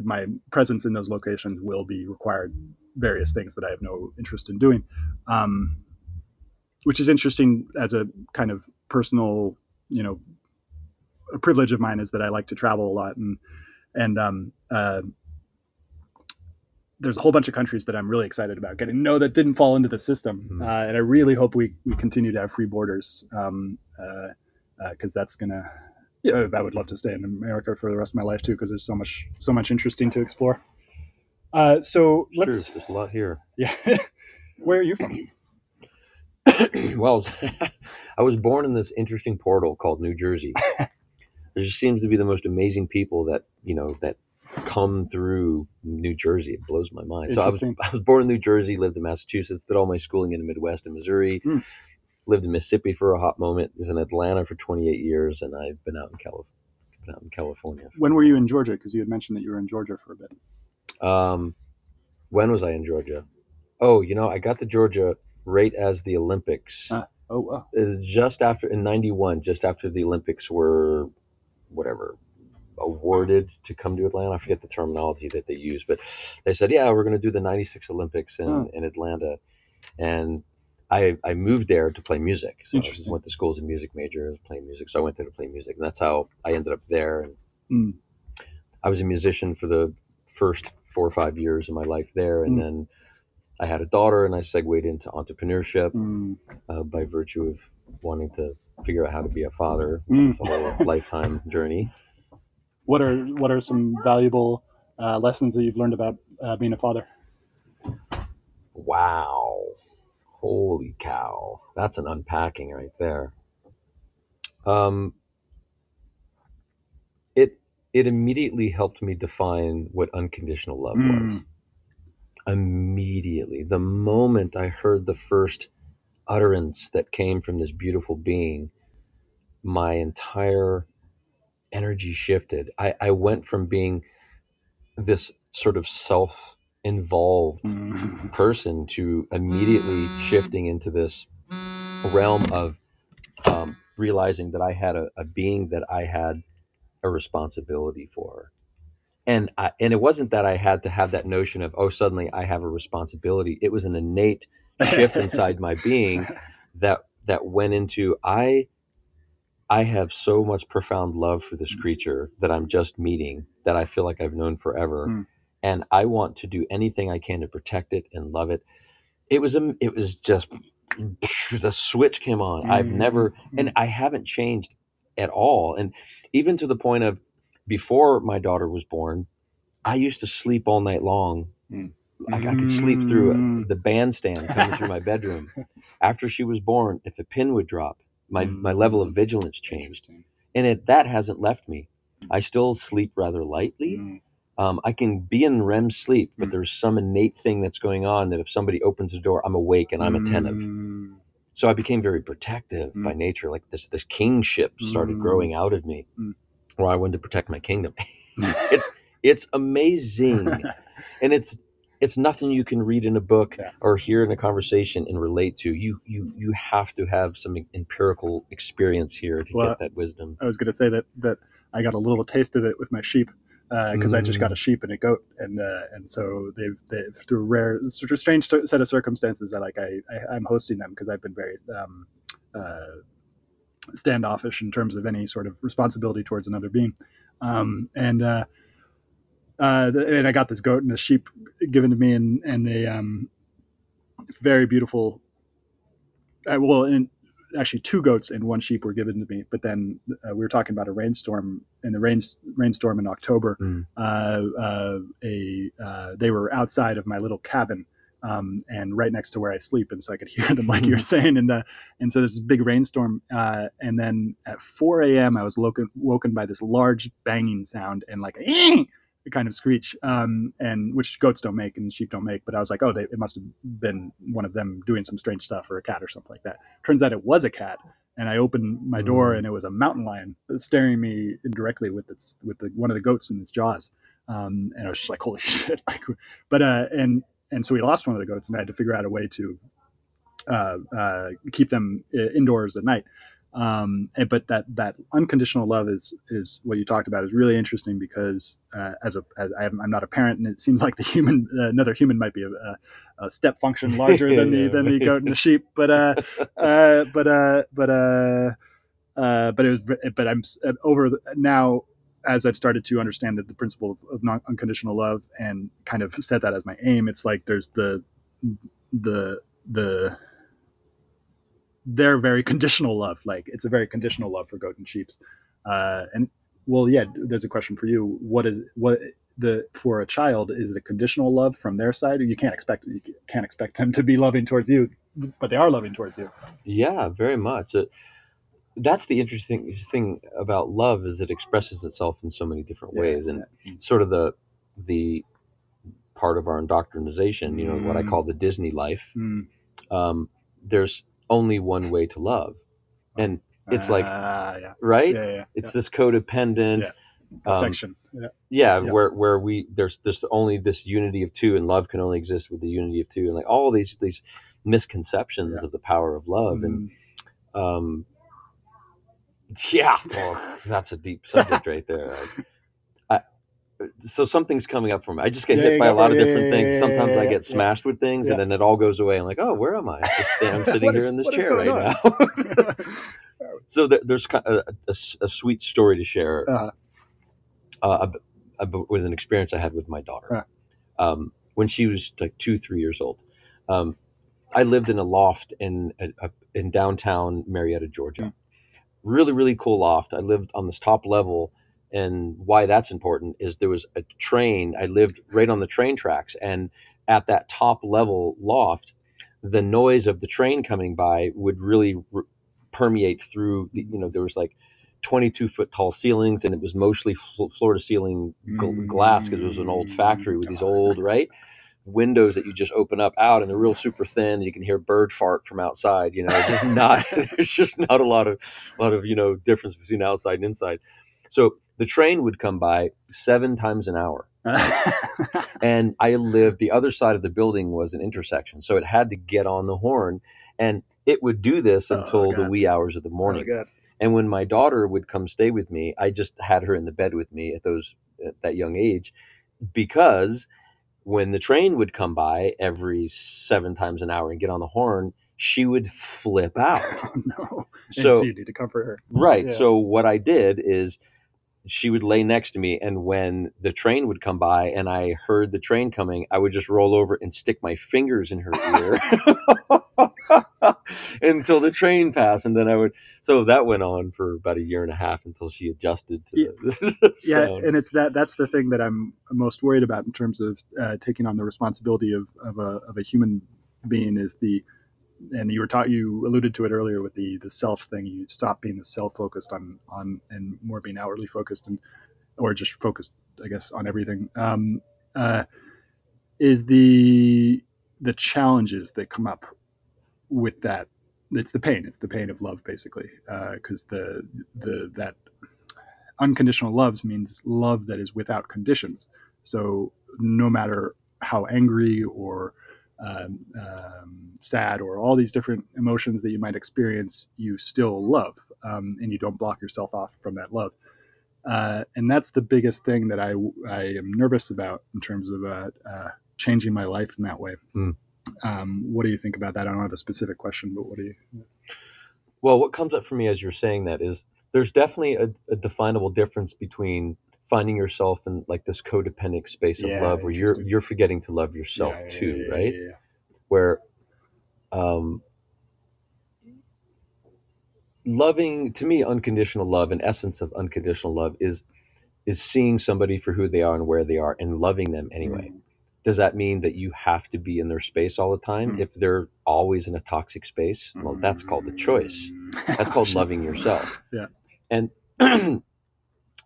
my presence in those locations will be required various things that I have no interest in doing. Um, which is interesting as a kind of personal, you know, a privilege of mine is that I like to travel a lot and and um, uh, there's a whole bunch of countries that I'm really excited about getting No, that didn't fall into the system, Mhm. uh, and I really hope we, we continue to have free borders because um, uh, uh that's gonna. Yeah, I would love to stay in America for the rest of my life too because there's so much so much interesting to explore. Uh, so let's true. There's a lot here. yeah. Where are you from? well, I was born in this interesting portal called New Jersey. there just seems to be the most amazing people that you know that come through New Jersey. It blows my mind. So I was I was born in New Jersey, lived in Massachusetts, did all my schooling in the Midwest and Missouri, Hmm. lived in Mississippi for a hot moment, was in Atlanta for 28 years, and I've been out in Cali- been out in California. When were you in Georgia? Because you had mentioned that you were in Georgia for a bit. Um, when was I in Georgia? Oh, you know, I got to Georgia right as the Olympics Ah. Oh wow. Just after in '91, just after the Olympics were whatever awarded to come to Atlanta. I forget the terminology that they use, but they said, "Yeah, we're going to do the '96 Olympics in, Oh. in Atlanta," and I I moved there to play music. So I Interesting. went to school as a music major, was playing music. So I went there to play music, and that's how I ended up there. And Mm. I was a musician for the first four or five years of my life there, and Mm. then I had a daughter, and I segued into entrepreneurship Mm. uh, by virtue of wanting to figure out how to be a father. Mm. It's a whole lifetime journey. What are what are some valuable uh, lessons that you've learned about uh, being a father? Wow. Holy cow. That's an unpacking right there. Um, it it immediately helped me define what unconditional love was. Mm. Immediately. The moment I heard the first utterance that came from this beautiful being, my entire energy shifted. I, I went from being this sort of self involved Mm. person to immediately shifting into this realm of um, realizing that I had a, a being that I had a responsibility for. And I, and it wasn't that I had to have that notion of oh suddenly I have a responsibility. It was an innate shift inside my being that that went into I I have so much profound love for this creature that I'm just meeting that I feel like I've known forever Mm. and I want to do anything I can to protect it and love it. It was a it was just the switch came on. I've Mm. never and I haven't changed at all and even to the point of before my daughter was born, I used to sleep all night long Mm. I, I could sleep through Mm. the bandstand coming through my bedroom. After she was born, if a pin would drop, my, my level of vigilance changed. And it, that hasn't left me. I still sleep rather lightly. Mm. Um, I can be in REM sleep, but Mm. there's some innate thing that's going on that if somebody opens the door, I'm awake and I'm attentive. Mm. So I became very protective by Mm. nature. Like this, this kingship started Mm. growing out of me, Mm. where I wanted to protect my kingdom. it's it's amazing and it's it's nothing you can read in a book Yeah. or hear in a conversation and relate to you you you have to have some empirical experience here to Well, get that wisdom I was going to say that that I got a little taste of it with my sheep because I just got a sheep and a goat, and uh, and so they've, they've through rare, sort of strange set of circumstances. I like I, I I'm hosting them because I've been very um, uh, standoffish in terms of any sort of responsibility towards another being, um, and. Uh, the- and I got this goat and a sheep given to me, and and a um, very beautiful. Uh, well, and actually, two goats and one sheep were given to me. But then uh, we were talking about a rainstorm, and the rain rainstorm in October. Mm. Uh, uh, a uh, they were outside of my little cabin. Um, and right next to where I sleep, and so I could hear them, like you were saying, and uh, and so there's this big rainstorm, uh, and then at 4 a.m. I was woken woken by this large banging sound and like a kind of screech, um, and which goats don't make and sheep don't make. But I was like, oh, they, it must have been one of them doing some strange stuff or a cat or something like that. Turns out it was a cat, and I opened my door Mm. and it was a mountain lion staring me directly with its with the, one of the goats in its jaws, um, and I was just like, holy shit! Like, but uh, and and so we lost one of the goats, and I had to figure out a way to uh, uh, keep them uh, indoors at night. Um, and- but that that unconditional love is is what you talked about is really interesting because uh, as a as I'm, I'm not a parent and it seems like the human uh, another human might be a, a, a step function larger than the than the goat and the sheep. But uh, uh, but uh, but uh, uh, but it was but I'm over the, now as I've started to understand that the principle of, of non unconditional love and kind of set that as my aim it's like there's the the the they're very conditional love. Like it's a very conditional love for goat and sheep's. Uh, and well, yeah, there's a question for you. What is what the for a child is it a conditional love from their side? You can't expect you can't expect them to be loving towards you, but they are loving towards you. yeah very much Uh, that's the interesting thing about love is it expresses itself in so many different Yeah, ways and sort of the the part of our indoctrination you know what i Mm. call the disney life Mm. um, there's only one way to love and it's like Ah, yeah, right yeah, yeah, it's this codependent Yeah. um, affection. yeah, where where we there's there's only this unity of two and love can only exist with the unity of two and like all these these misconceptions of the power of love and Mm. Um, yeah, well, that's a deep subject right there. I, so something's coming up for me. I just get Yeah, hit by a lot of different Yeah, things. yeah, Sometimes I get smashed with things, and then it all goes away. I'm like, oh, where am I? Stand, I'm sitting here is- in this chair right on? now. so there, there's a a, a- a a sweet story to share Uh-huh. uh, ab- with an experience I had with my daughter um, when she was like two, three years old. Um, I lived in a loft in in downtown Marietta, Georgia. Mm. Really, really cool loft. I lived on this top level, and why that's important is there was a train. I lived right on the train tracks, and at that top level loft, the noise of the train coming by would really r- permeate through. The, you know, there was like 22 foot tall ceilings, and it was mostly fl- floor to ceiling gl- glass because it was an old factory with these old mm. right windows that you just open up out and they're real super thin and you can hear bird fart from outside you know it's just not there's just not a lot of a lot of you know difference between outside and inside so the train would come by seven times an hour and i lived the other side of the building was an intersection so it had to get on the horn and it would do this Oh, until the wee hours of the oh, morning Oh, and when my daughter would come stay with me, I just had her in the bed with me at those at that young age, because when the train would come by every seven times an hour and get on the horn, she would flip out. Oh, no. So and so you need to comfort her. right. Yeah. So what I did is she would lay next to me and when the train would come by and I heard the train coming, I would just roll over and stick my fingers in her ear until the train passed and then I would so that went on for about a year and a half until she adjusted to the yeah and it's that that's the thing that i'm most worried about in terms of uh, taking on the responsibility of, of, a, of a human being is the and you were taught you alluded to it earlier with the the self thing. You stop being the self focused on on and more being outwardly focused and or just focused i guess on everything. Um, uh, is the the challenges that come up with that it's the pain. It's the pain of love basically because the the that unconditional loves means love that is without conditions. So no matter how angry or um, um, sad or all these different emotions that you might experience you still love um, and you don't block yourself off from that love uh, and that's the biggest thing that I, I am nervous about in terms of uh, uh, changing my life in that way. Um, what do you think about that? I don't have a specific question, but what do you? Well, what comes up for me as you're saying that is there's definitely a, a definable difference between finding yourself in like this codependent space of Yeah, love where you're you're forgetting to love yourself Yeah, too, yeah, right? Where um loving to me unconditional love and essence of unconditional love is is seeing somebody for who they are and where they are and loving them anyway. Does that mean that you have to be in their space all the time Mm. if they're always in a toxic space? Well, that's called the choice. That's called loving yourself. Yeah. And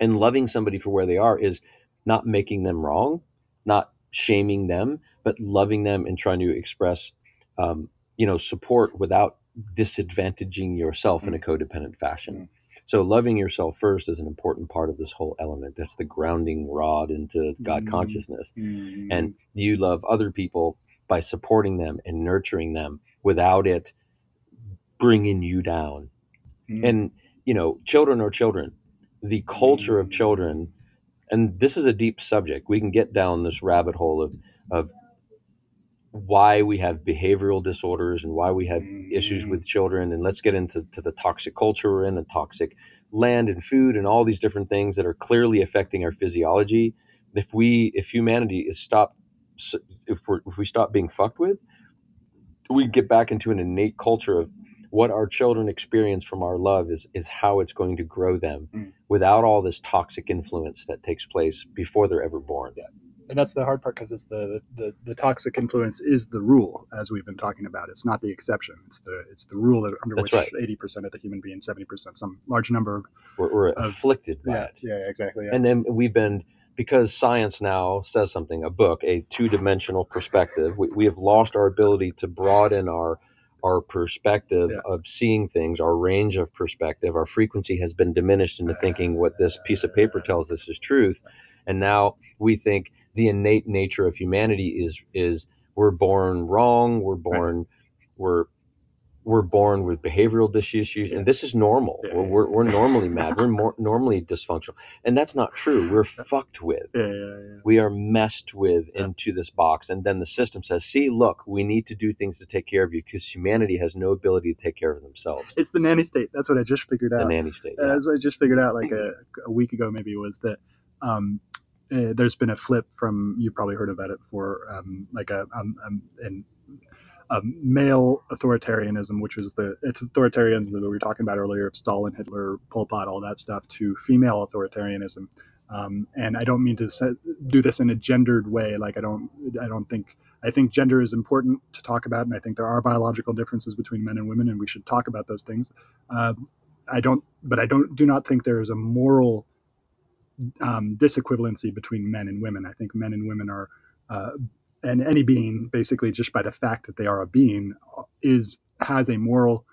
and loving somebody for where they are is not making them wrong, not shaming them, but loving them and trying to express, um, you know, support without disadvantaging yourself in a codependent fashion. So loving yourself first is an important part of this whole element. That's the grounding rod into God Mm. consciousness Mm. and you love other people by supporting them and nurturing them without it bringing you down Mm. and you know children are children the culture of children and this is a deep subject. We can get down this rabbit hole of of why we have behavioral disorders and why we have issues with children and let's get into to the toxic culture we're in the toxic land and food and all these different things that are clearly affecting our physiology. If we if humanity is stopped if we if we stop being fucked with we get back into an innate culture of what our children experience from our love is is how it's going to grow them Mm. without all this toxic influence that takes place before they're ever born and that's the hard part because it's the, the the toxic influence is the rule as we've been talking about it's not the exception it's the it's the rule that under That's which right. 80% of the human being 70% some large number we're, we're Of- afflicted by yeah it yeah exactly yeah. and then we've been because science now says something a book a two-dimensional perspective we, we have lost our ability to broaden our our perspective Yeah. of seeing things our range of perspective our frequency has been diminished into thinking what this piece of paper tells us is truth and now we think the innate nature of humanity is is we're born wrong we're born we're we're born with behavioral issues, and this is normal. Yeah, we're, yeah, we're, we're normally mad. We're more normally dysfunctional, and that's not true. We're fucked with. Yeah, yeah, yeah. We are messed with into this box, and then the system says, "See, look, we need to do things to take care of you because humanity has no ability to take care of themselves." It's the nanny state. That's what I just figured out. The nanny state. yeah. what I just figured out like a, a week ago, maybe was that um, uh, there's been a flip from you've probably heard about it for um, like a um, um, an, male authoritarianism, which was the it's authoritarianism that we were talking about earlier of Stalin, Hitler, Pol Pot, all that stuff, to female authoritarianism. Um, and I don't mean to se- do this in a gendered way. Like I don't, I don't think. I think gender is important to talk about, and I think there are biological differences between men and women, and we should talk about those things. Uh, I don't, but I don't, do not think there is a moral um, disequivalency between men and women. I think men and women are, uh, and any being, basically, just by the fact that they are a being, is has a moral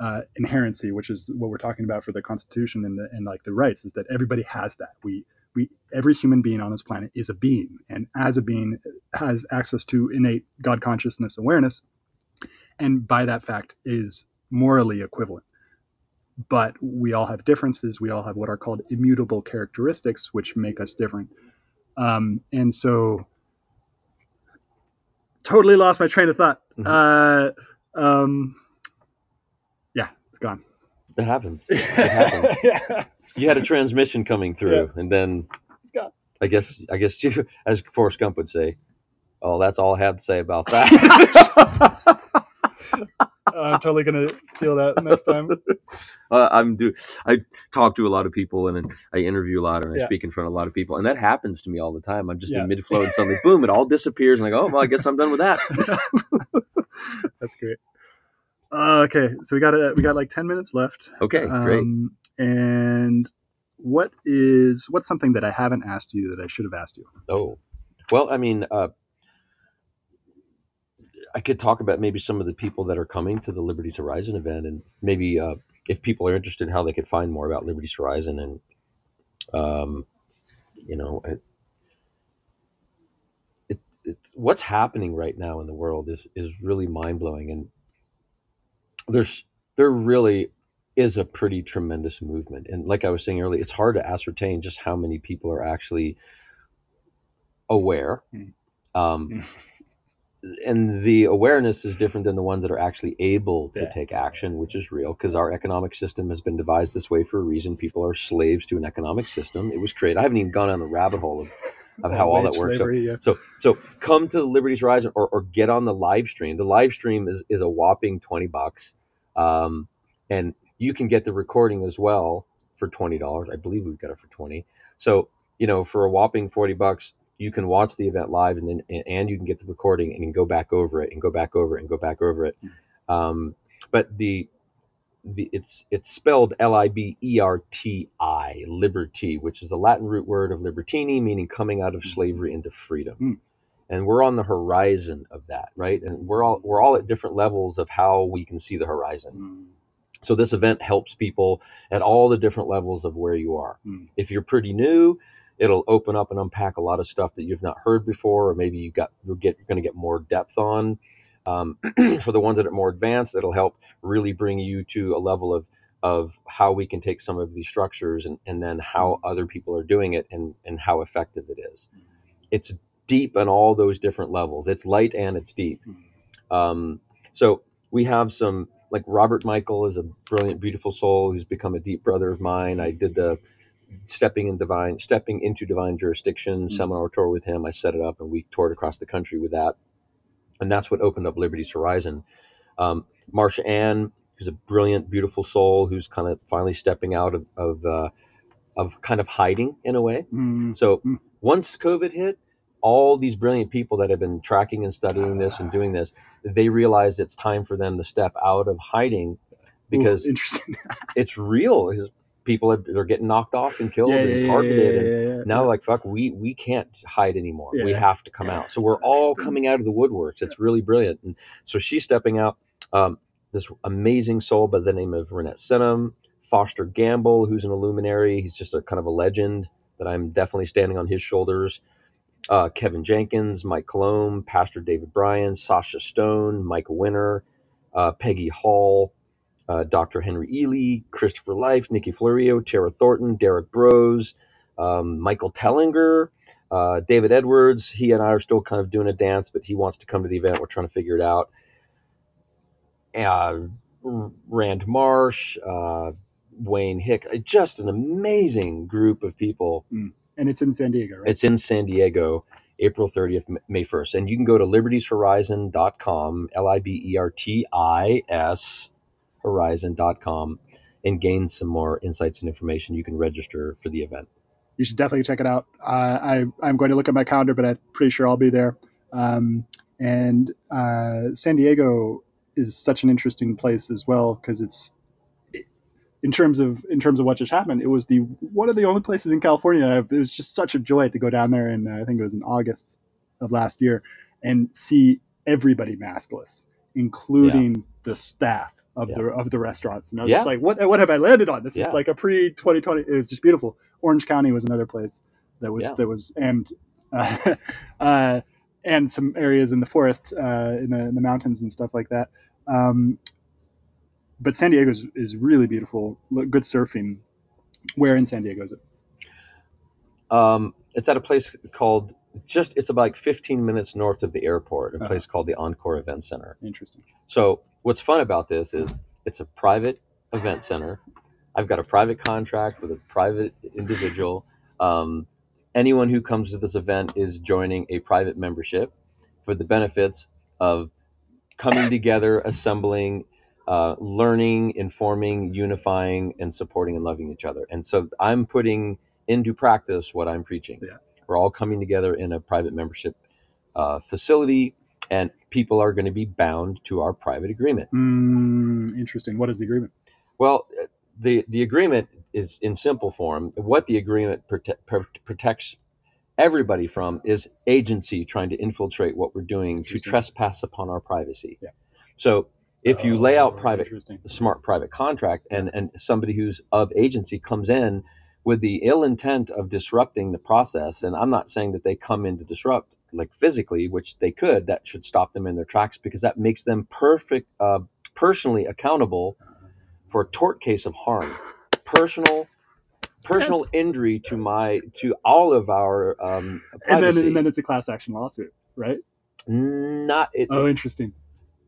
uh, inherency, which is what we're talking about for the Constitution and the, and like the rights, is that everybody has that. We we every human being on this planet is a being, and as a being has access to innate God consciousness awareness, and by that fact is morally equivalent. But we all have differences. We all have what are called immutable characteristics, which make us different. Um, and so, totally lost my train of thought. Mhm. Uh, um, yeah, it's gone. It happens. It happens. yeah. You had a transmission coming through, and then It's gone. I guess I guess you, as Forrest Gump would say, "Oh, that's all I have to say about that." I'm totally gonna steal that next time. uh, I'm do. I talk to a lot of people and I interview a lot and I Yeah. speak in front of a lot of people, and that happens to me all the time. I'm just Yeah. in mid flow and suddenly, boom, it all disappears, and I go, "Oh, well, I guess I'm done with that." That's great. Uh, okay, so we got uh, we got like ten minutes left. Okay, great. Um, and what is what's something that I haven't asked you that I should have asked you? Oh, well, I mean, uh, I could talk about maybe some of the people that are coming to the Liberties Horizon event, and maybe uh, if people are interested, how they could find more about Liberties Horizon, and um, you know, it, it, it, what's happening right now in the world is is really mind blowing, and there's there really is a pretty tremendous movement, and like I was saying earlier, it's hard to ascertain just how many people are actually aware. Mm. Um, and the awareness is different than the ones that are actually able to Yeah. take action, which is real because our economic system has been devised this way for a reason. People are slaves to an economic system. It was created. I haven't even gone on the rabbit hole of, of how all that works. So, yeah. so, so come to the Liberties Horizon or, or get on the live stream. The live stream is, is a whopping 20 bucks. Um, and you can get the recording as well for $20. I believe we've got it for 20. So, you know, for a whopping 40 bucks, you can watch the event live and then and you can get the recording and you can go back over it and go back over it and go back over it. Um, but the the it's it's spelled L I B E R T I liberty, which is the Latin root word of libertini, meaning coming out of slavery into freedom. Mm. And we're on the horizon of that, right? And we're all we're all at different levels of how we can see the horizon. Mm, So this event helps people at all the different levels of where you are. Mm. If you're pretty new, it'll open up and unpack a lot of stuff that you've not heard before, or maybe you got you'll get you're going to get more depth on. Um, for the ones that are more advanced, it'll help really bring you to a level of of how we can take some of these structures and, and then how other people are doing it and, and how effective it is. It's deep on all those different levels. It's light and it's deep. Um, so we have some like Robert Michael is a brilliant, beautiful soul who's become a deep brother of mine. I did the stepping in divine, stepping into divine jurisdiction Mm. seminar tour with him. I set it up and we toured across the country with that, and that's what opened up Liberty's Horizon. Um, Marsha Ann, who's a brilliant, beautiful soul who's kind of finally stepping out of of, uh, of kind of hiding in a way. mm, So Mm. once COVID hit, all these brilliant people that have been tracking and studying this and doing this, they realized it's time for them to step out of hiding because Ooh, it's real. People are they're getting knocked off and killed yeah, and yeah, targeted. yeah, and now, like fuck, we we can't hide anymore. We have to come out. So we're all coming out of the woodworks. It's really brilliant. And so she's stepping out. Um, this amazing soul by the name of Renette Senum, Foster Gamble, who's an illuminary. He's just a kind of a legend that I'm definitely standing on his shoulders. Uh, Kevin Jenkins, Mike Colomb, Pastor David Bryan, Sasha Stone, Mike Winter, uh, Peggy Hall, uh, Dr. Henry Ealy, Christopher Life, Nikki Florio, Tara Thornton, Derrick Broze, um, Michael Tellinger, uh, David Edwards. He and I are still kind of doing a dance, but he wants to come to the event. We're trying to figure it out. Uh, Rand Marsh, uh, Wayne Hick, uh, just an amazing group of people. And it's in San Diego, right? It's in San Diego, April 30th, M- May 1st. And you can go to libertieshorizon.com, L I B E R T I S, horizon.com, and gain some more insights and information. You can register for the event. you should definitely check it out. Uh, I I'm going to look at my calendar, but I'm pretty sure I'll be there. Um, and uh, San Diego is such an interesting place as well because it's in terms of in terms of what just happened. It was the one of the only places in California. It was just such a joy to go down there, and I think it was in August of last year, and see everybody maskless, including the staff of Yeah. the of the restaurants. And I was Yeah. just like, what what have I landed on? This Yeah. is like a pre 2020. It was just beautiful. Orange County was another place that was that was and uh, uh, and some areas in the forest, uh, in the in the mountains and stuff like that. Um, but San Diego is, is really beautiful. Look, Good surfing. Where in San Diego is it? Um, it's at a place called just it's about like 15 minutes north of the airport, a Uh-huh. place called the Encore Event Center. Interesting. So what's fun about this is it's a private event center. I've got a private contract with a private individual. Um, anyone who comes to this event is joining a private membership for the benefits of coming together, assembling, uh, learning, informing, unifying, and supporting and loving each other. And so I'm putting into practice what I'm preaching. Yeah. We're all coming together in a private membership uh, facility, and people are going to be bound to our private agreement. Mm, interesting. What is the agreement? Well, the the agreement is in simple form. What the agreement prote- pr- protects everybody from is agency trying to infiltrate what we're doing to trespass upon our privacy. Yeah. So if you lay out private smart private contract and and somebody who's of agency comes in with the ill intent of disrupting the process and i'm not saying that they come in to disrupt like physically which they could that should stop them in their tracks because that makes them perfect uh, personally accountable for a tort case of harm personal personal injury to my to all of our um And privacy. then and then it's a class action lawsuit, right? not it, Oh, interesting.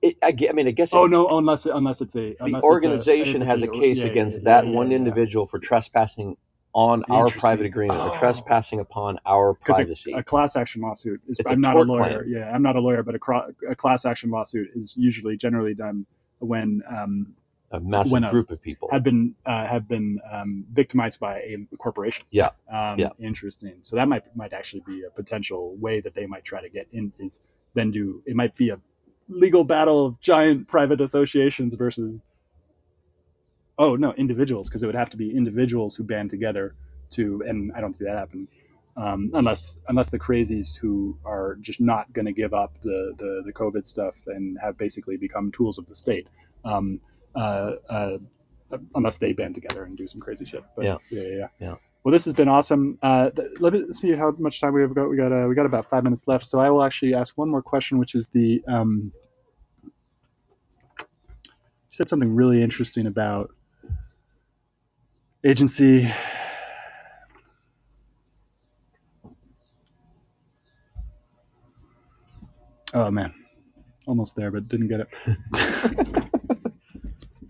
it, I, gue- I mean i guess it, Oh no, unless unless it's a the unless it's a- organization if has a case yeah, yeah, against yeah, that yeah, one yeah. individual for trespassing on our private agreement Oh. or trespassing upon our privacy. A class action lawsuit is. It's a I'm not a lawyer. Yeah, I'm not a lawyer, but a, cro- a class action lawsuit is usually generally done when um, a massive when a- group of people. have been uh, have been um, victimized by a corporation. Yeah. Um, Yeah. Interesting. So that might might actually be a potential way that they might try to get in. Is then do it might be a legal battle of giant private associations versus. Oh no, individuals because it would have to be individuals who band together to, and I don't see that happen. Um, unless unless the crazies who are just not going to give up the, the the COVID stuff and have basically become tools of the state, um, uh, uh, unless they band together and do some crazy shit. But Yeah. yeah, yeah. yeah. Well, this has been awesome. Uh, th- let me see how much time we have got. We got uh, we got about five minutes left, so I will actually ask one more question, which is the um, you said something really interesting about agency. Oh man, almost there, but didn't get it.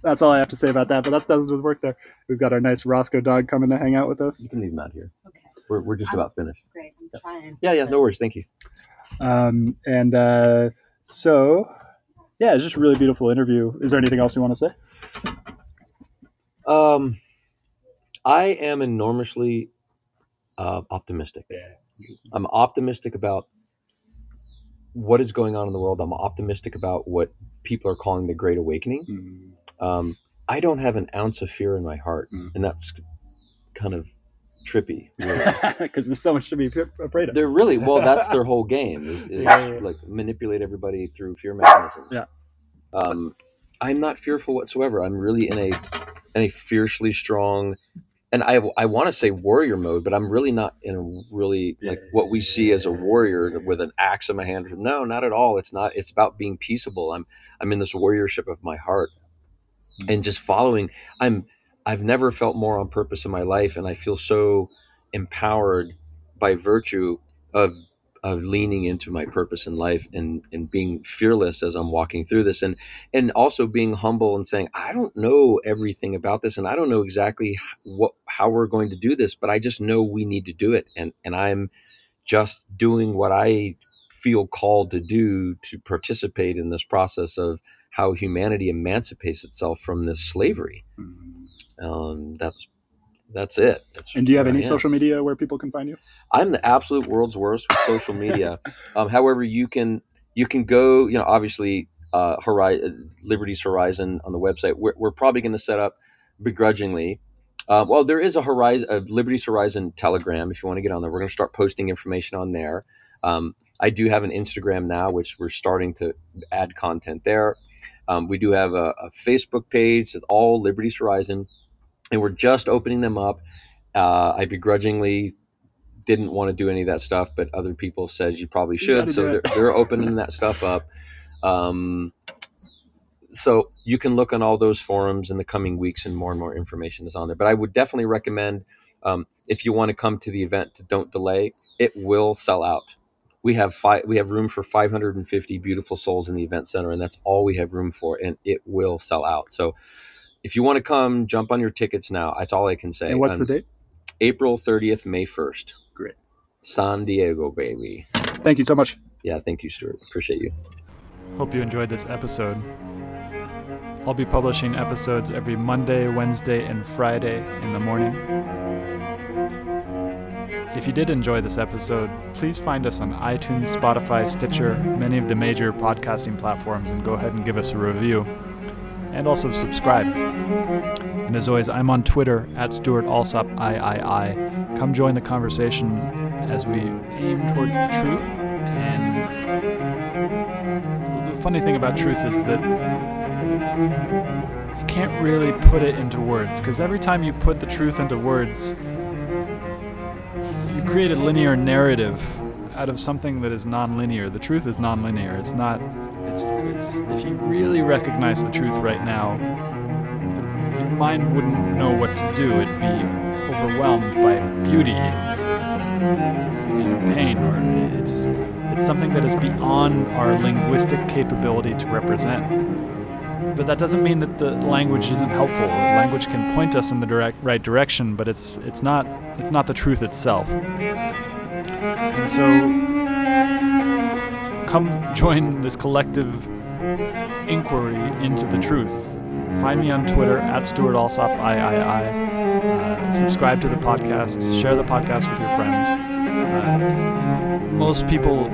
that's all I have to say about that. But that's that doesn't work there. We've got our nice Roscoe dog coming to hang out with us. you can leave him out here. Okay, We're, we're just I'm- about finished. great. I'm trying. Yeah, yeah, no worries. Thank you. Um, and uh, so, yeah, it's just a really beautiful interview. Is there anything else you want to say? Um, I am enormously uh, optimistic. Yeah. I'm optimistic about what is going on in the world. I'm optimistic about what people are calling the Great Awakening. Mm, Um, I don't have an ounce of fear in my heart, Mm. and that's kind of trippy. really. Because there's so much to be afraid of. They're really well. That's their whole game is, is yeah. like manipulate everybody through fear mechanisms. Yeah. Um, I'm not fearful whatsoever. I'm really in a in a fiercely strong and I I want to say warrior mode, but I'm really not in a really like what we see as a warrior with an axe in my hand. No, not at all. It's not. It's about being peaceable. I'm I'm in this warriorship of my heart, mm-hmm. and just following. I'm I've never felt more on purpose in my life, and I feel so empowered by virtue of of leaning into my purpose in life and and being fearless as I'm walking through this and and also being humble and saying I don't know everything about this and I don't know exactly what how we're going to do this but I just know we need to do it and and I'm just doing what I feel called to do to participate in this process of how humanity emancipates itself from this slavery Mhm. um, that's that's it That's And do you have any social media where people can find you? I'm the absolute world's worst with social media. um, however, you can you can go. You know, obviously, uh, Horizon, Liberty's Horizon on the website. We're, we're probably going to set up begrudgingly. Uh, well, there is a Horizon, a Liberty's Horizon Telegram. If you want to get on there, we're going to start posting information on there. Um, I do have an Instagram now, which we're starting to add content there. Um, we do have a, a Facebook page, it's all Liberty's Horizon, and we're just opening them up. Uh, I begrudgingly didn't want to do any of that stuff, but other people said you probably should, gotta so they're, they're opening that stuff up. Um, so you can look on all those forums in the coming weeks, and more and more information is on there. But I would definitely recommend um, if you want to come to the event, to don't delay. It will sell out. We have five. We have room for 550 beautiful souls in the event center, and that's all we have room for, and it will sell out. So. If you want to come, jump on your tickets now. That's all I can say. And what's Um, the date? April 30th, May 1st. Great. San Diego, baby. Thank you so much. Yeah, thank you, Stuart. Appreciate you. Hope you enjoyed this episode. I'll be publishing episodes every Monday, Wednesday, and Friday in the morning. If you did enjoy this episode, please find us on iTunes, Spotify, Stitcher, many of the major podcasting platforms, and go ahead and give us a review. And also subscribe. And as always, I'm on Twitter at Stuart Alsop III. Come join the conversation as we aim towards the truth. And the funny thing about truth is that you can't really put it into words because every time you put the truth into words, you create a linear narrative out of something that is non-linear. The truth is non-linear. It's not. It's. It's. If you really recognize the truth right now, your mind wouldn't know what to do. It'd be overwhelmed by beauty, and pain, or it's. It's something that is beyond our linguistic capability to represent. But that doesn't mean that the language isn't helpful. Language can point us in the direct right direction, but it's it's not it's not the truth itself. And so come join this collective inquiry into the truth. Find me on Twitter at Stuart Alsop III. Uh, subscribe to the podcast. Share the podcast with your friends. Uh, most people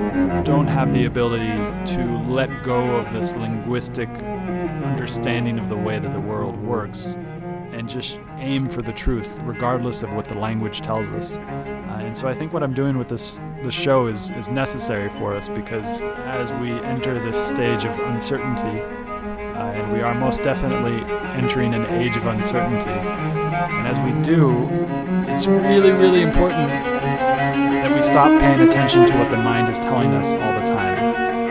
don't have the ability to let go of this linguistic understanding of the way that the world works and just aim for the truth regardless of what the language tells us. And so I think what I'm doing with this the show is is necessary for us because as we enter this stage of uncertainty uh, and we are most definitely entering an age of uncertainty. And as we do, it's really, really important that we stop paying attention to what the mind is telling us all the time.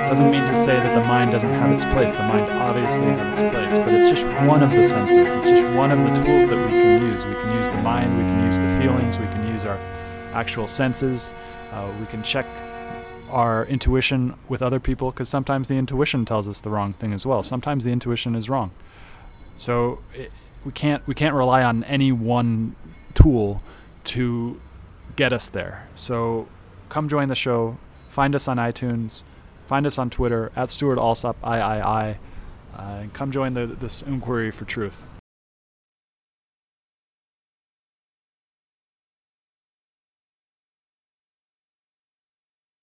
It Doesn't mean to say that the mind doesn't have its place. The mind obviously has its place, but it's just one of the senses. It's just one of the tools that we can use. We can use the mind, we can use the feelings, we can use our actual senses. Uh, we can check our intuition with other people because sometimes the intuition tells us the wrong thing as well. Sometimes the intuition is wrong. So it, we can't we can't rely on any one tool to get us there. So come join the show. Find us on iTunes. Find us on Twitter at Stuart Alsop III. Uh, and come join the, this inquiry for truth.